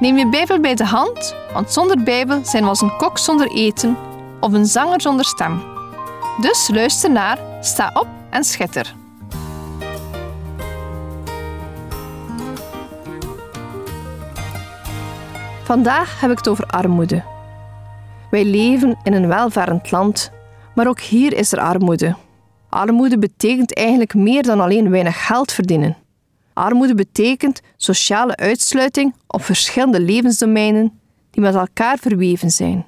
Neem je Bijbel bij de hand, want zonder Bijbel zijn we als een kok zonder eten of een zanger zonder stem. Dus luister naar, sta op en schitter. Vandaag heb ik het over armoede. Wij leven in een welvarend land, maar ook hier is er armoede. Armoede betekent eigenlijk meer dan alleen weinig geld verdienen. Armoede betekent sociale uitsluiting op verschillende levensdomeinen die met elkaar verweven zijn,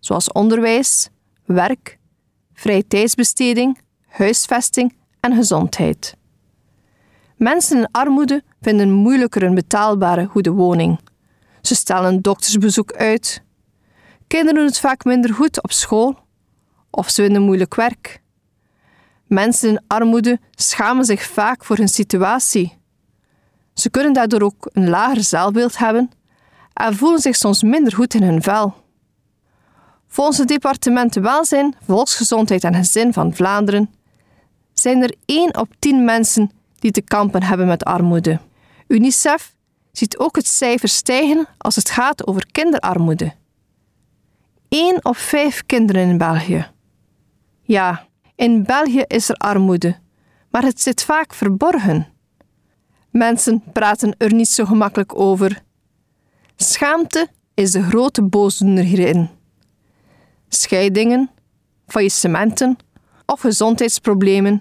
zoals onderwijs, werk, vrije tijdsbesteding, huisvesting en gezondheid. Mensen in armoede vinden moeilijker een betaalbare goede woning. Ze stellen een doktersbezoek uit. Kinderen doen het vaak minder goed op school of ze vinden moeilijk werk. Mensen in armoede schamen zich vaak voor hun situatie ze kunnen daardoor ook een lager zelfbeeld hebben en voelen zich soms minder goed in hun vel. Volgens het departement Welzijn, Volksgezondheid en Gezin van Vlaanderen zijn er 1 op 10 mensen die te kampen hebben met armoede. UNICEF ziet ook het cijfer stijgen als het gaat over kinderarmoede. 1 op 5 kinderen in België. Ja, in België is er armoede, maar het zit vaak verborgen. Mensen praten er niet zo gemakkelijk over. Schaamte is de grote boosdoener hierin. Scheidingen, faillissementen of gezondheidsproblemen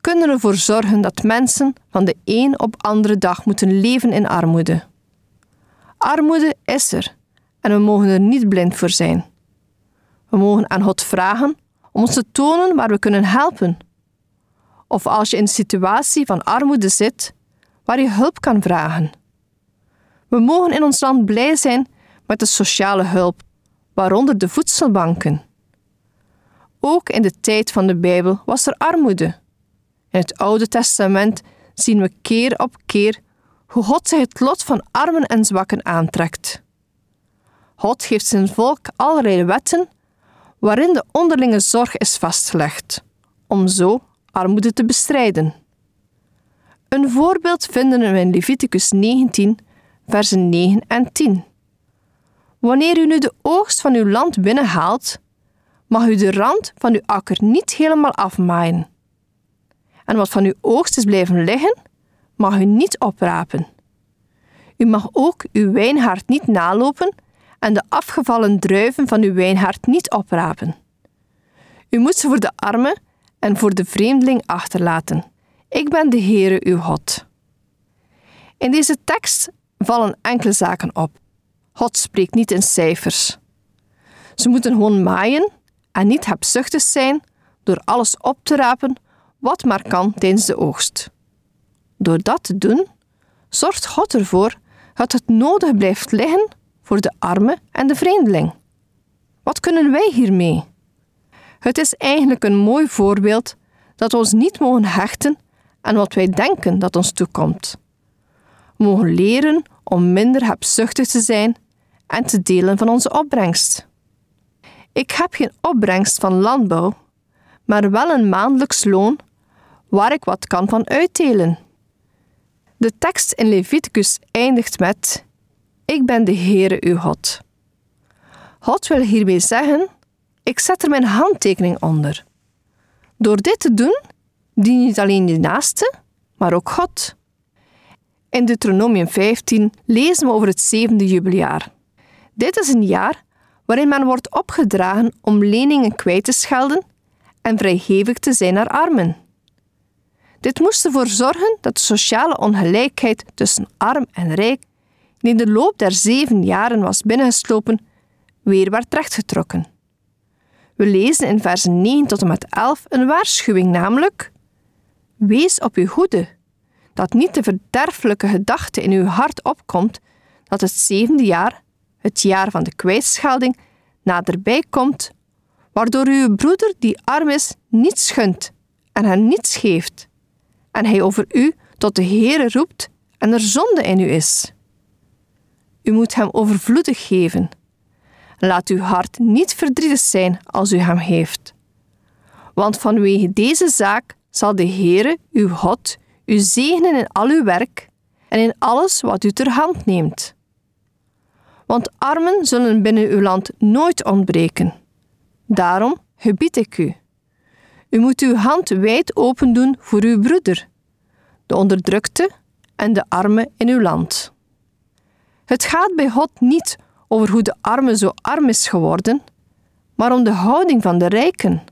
kunnen ervoor zorgen dat mensen van de een op andere dag moeten leven in armoede. Armoede is er en we mogen er niet blind voor zijn. We mogen aan God vragen om ons te tonen waar we kunnen helpen. Of als je in een situatie van armoede zit, waar je hulp kan vragen. We mogen in ons land blij zijn met de sociale hulp, waaronder de voedselbanken. Ook in de tijd van de Bijbel was er armoede. In het Oude Testament zien we keer op keer hoe God zich het lot van armen en zwakken aantrekt. God geeft zijn volk allerlei wetten waarin de onderlinge zorg is vastgelegd, om zo armoede te bestrijden. Een voorbeeld vinden we in Leviticus 19, versen 9 en 10. Wanneer u nu de oogst van uw land binnenhaalt, mag u de rand van uw akker niet helemaal afmaaien. En wat van uw oogst is blijven liggen, mag u niet oprapen. U mag ook uw wijnhaard niet nalopen en de afgevallen druiven van uw wijnhaard niet oprapen. U moet ze voor de armen en voor de vreemdeling achterlaten ik ben de Heere uw God. In deze tekst vallen enkele zaken op. God spreekt niet in cijfers. Ze moeten gewoon maaien en niet hebzuchtig zijn door alles op te rapen wat maar kan tijdens de oogst. Door dat te doen, zorgt God ervoor dat het nodig blijft liggen voor de arme en de vreemdeling. Wat kunnen wij hiermee? Het is eigenlijk een mooi voorbeeld dat we ons niet mogen hechten en wat wij denken dat ons toekomt. We mogen leren om minder hebzuchtig te zijn en te delen van onze opbrengst. Ik heb geen opbrengst van landbouw, maar wel een maandelijks loon waar ik wat kan van uitdelen. De tekst in Leviticus eindigt met: Ik ben de Heere uw God. God wil hiermee zeggen: Ik zet er mijn handtekening onder. Door dit te doen dien niet alleen je naaste, maar ook God. In Deuteronomium 15 lezen we over het zevende jubeljaar. Dit is een jaar waarin men wordt opgedragen om leningen kwijt te schelden en vrijgevig te zijn naar armen. Dit moest ervoor zorgen dat de sociale ongelijkheid tussen arm en rijk, die in de loop der zeven jaren was binnengeslopen, weer werd rechtgetrokken. We lezen in versen 9 tot en met 11 een waarschuwing, namelijk Wees op uw hoede, dat niet de verderfelijke gedachte in uw hart opkomt dat het zevende jaar, het jaar van de kwijtschelding, naderbij komt, waardoor uw broeder die arm is niets gunt en hem niets geeft, en hij over u tot de Heere roept en er zonde in u is. U moet hem overvloedig geven. Laat uw hart niet verdrietig zijn als u hem heeft. Want vanwege deze zaak zal de Heere, uw God, u zegenen in al uw werk en in alles wat u ter hand neemt. Want armen zullen binnen uw land nooit ontbreken. Daarom gebied ik u. U moet uw hand wijd open doen voor uw broeder, de onderdrukte en de arme in uw land. Het gaat bij God niet over hoe de arme zo arm is geworden, maar om de houding van de rijken.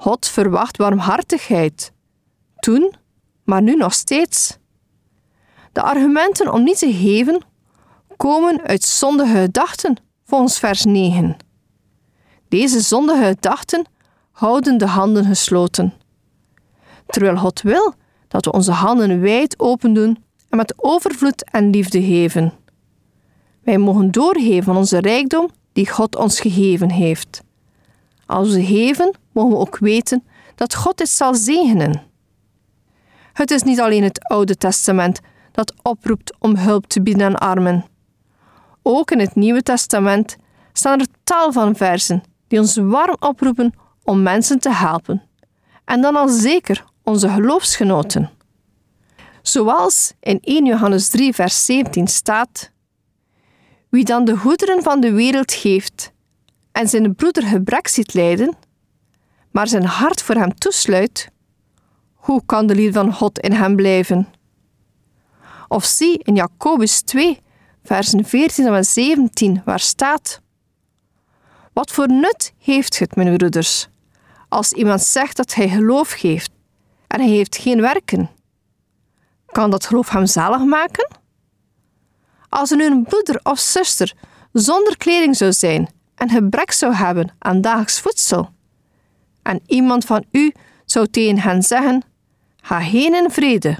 God verwacht warmhartigheid. Toen, maar nu nog steeds. De argumenten om niet te geven komen uit zondige gedachten, volgens vers 9. Deze zondige gedachten houden de handen gesloten. Terwijl God wil dat we onze handen wijd open doen en met overvloed en liefde geven. Wij mogen doorgeven van onze rijkdom die God ons gegeven heeft. Als we geven, mogen we ook weten dat God dit zal zegenen. Het is niet alleen het Oude Testament dat oproept om hulp te bieden aan armen. Ook in het Nieuwe Testament staan er tal van versen die ons warm oproepen om mensen te helpen. En dan al zeker onze geloofsgenoten. Zoals in 1 Johannes 3, vers 17 staat: Wie dan de goederen van de wereld geeft en zijn broeder gebrek ziet lijden, maar zijn hart voor hem toesluit, hoe kan de liefde van God in hem blijven? Of zie in Jacobus 2, versen 14 en 17, waar staat: Wat voor nut heeft het, mijn broeders, als iemand zegt dat hij geloof geeft en hij heeft geen werken? Kan dat geloof hem zalig maken? Als er nu een broeder of zuster zonder kleding zou zijn en gebrek zou hebben aan dagelijks voedsel, en iemand van u zou tegen hen zeggen: Ga heen in vrede,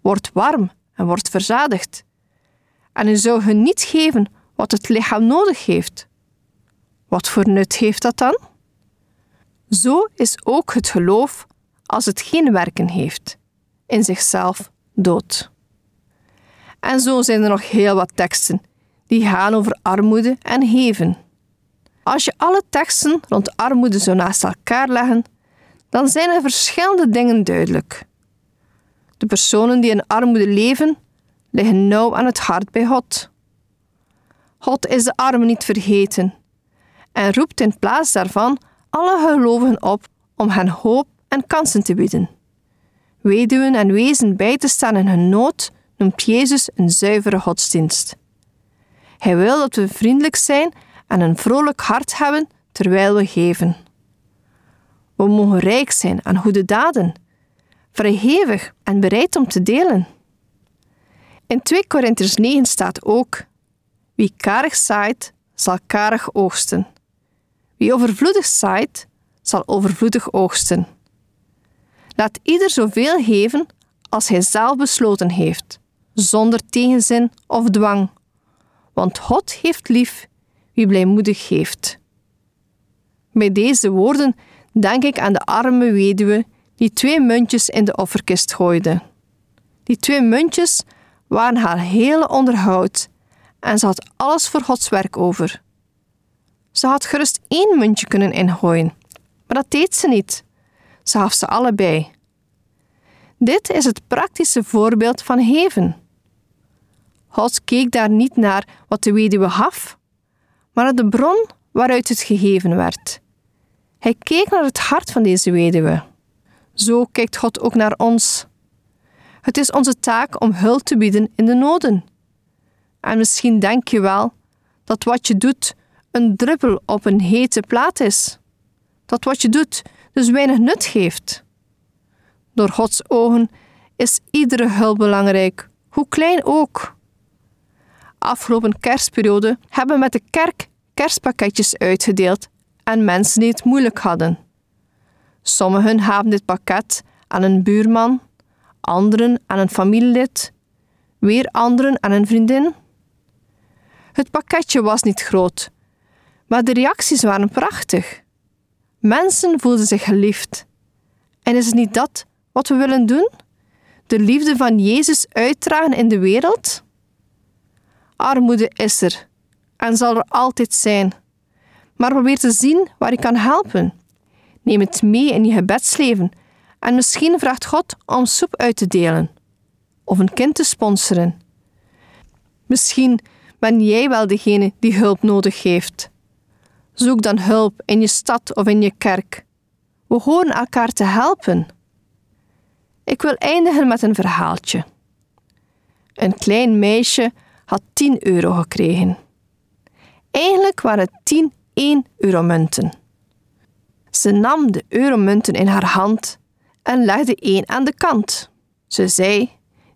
word warm en word verzadigd, en u zou hun niet geven wat het lichaam nodig heeft. Wat voor nut heeft dat dan? Zo is ook het geloof als het geen werken heeft, in zichzelf dood. En zo zijn er nog heel wat teksten die gaan over armoede en geven. Als je alle teksten rond armoede zo naast elkaar leggen, dan zijn er verschillende dingen duidelijk. De personen die in armoede leven, liggen nauw aan het hart bij God. God is de armen niet vergeten en roept in plaats daarvan alle gelovigen op om hen hoop en kansen te bieden. Weduwen en wezen bij te staan in hun nood noemt Jezus een zuivere godsdienst. Hij wil dat we vriendelijk zijn en een vrolijk hart hebben terwijl we geven. We mogen rijk zijn aan goede daden, vrijgevig en bereid om te delen. In 2 Korinther 9 staat ook: Wie karig zaait, zal karig oogsten. Wie overvloedig zaait, zal overvloedig oogsten. Laat ieder zoveel geven als hij zelf besloten heeft, zonder tegenzin of dwang. Want God heeft lief wie blijmoedig geeft. Bij deze woorden denk ik aan de arme weduwe die twee muntjes in de offerkist gooide. Die twee muntjes waren haar hele onderhoud en ze had alles voor Gods werk over. Ze had gerust één muntje kunnen ingooien, maar dat deed ze niet. Ze gaf ze allebei. Dit is het praktische voorbeeld van geven. God keek daar niet naar wat de weduwe gaf, maar de bron waaruit het gegeven werd. Hij keek naar het hart van deze weduwe. Zo kijkt God ook naar ons. Het is onze taak om hulp te bieden in de noden. En misschien denk je wel dat wat je doet een druppel op een hete plaat is. Dat wat je doet dus weinig nut geeft. Door Gods ogen is iedere hulp belangrijk, hoe klein ook. Afgelopen kerstperiode hebben we met de kerk kerstpakketjes uitgedeeld aan mensen die het moeilijk hadden. Sommigen hebben dit pakket aan een buurman, anderen aan een familielid, weer anderen aan een vriendin. Het pakketje was niet groot, maar de reacties waren prachtig. Mensen voelden zich geliefd. En is het niet dat wat we willen doen? De liefde van Jezus uitdragen in de wereld? Armoede is er en zal er altijd zijn. Maar probeer te zien waar je kan helpen. Neem het mee in je gebedsleven en misschien vraagt God om soep uit te delen of een kind te sponsoren. Misschien ben jij wel degene die hulp nodig heeft. Zoek dan hulp in je stad of in je kerk. We horen elkaar te helpen. Ik wil eindigen met een verhaaltje. Een klein meisje had 10 euro gekregen. Eigenlijk waren het 10 1-euro-munten. Ze nam de euromunten in haar hand en legde één aan de kant. Ze zei: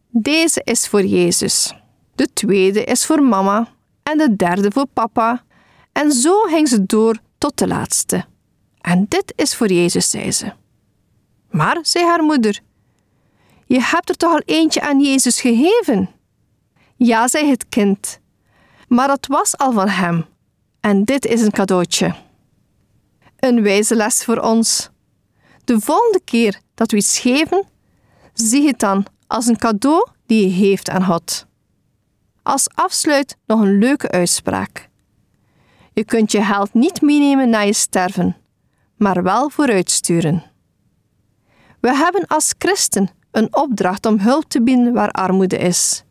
Deze is voor Jezus. De tweede is voor mama en de derde voor papa. En zo ging ze door tot de laatste. En dit is voor Jezus, zei ze. Maar, zei haar moeder, je hebt er toch al eentje aan Jezus gegeven? Ja, zei het kind, maar dat was al van hem. En dit is een cadeautje. Een wijze les voor ons. De volgende keer dat we iets geven, zie het dan als een cadeau die je heeft aan God. Als afsluit nog een leuke uitspraak. Je kunt je geld niet meenemen naar je sterven, maar wel vooruitsturen. We hebben als christen een opdracht om hulp te bieden waar armoede is.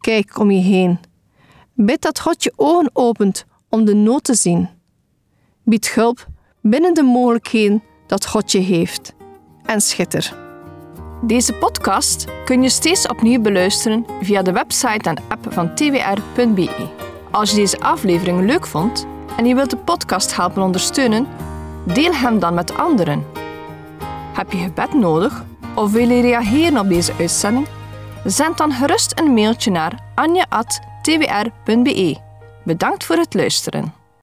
Kijk om je heen. Bid dat God je ogen opent om de nood te zien. Bied hulp binnen de mogelijkheden dat God je heeft. En schitter. Deze podcast kun je steeds opnieuw beluisteren via de website en app van twr.be. Als je deze aflevering leuk vond en je wilt de podcast helpen ondersteunen, deel hem dan met anderen. Heb je gebed nodig of wil je reageren op deze uitzending? Zend dan gerust een mailtje naar anja.twr.be. Bedankt voor het luisteren.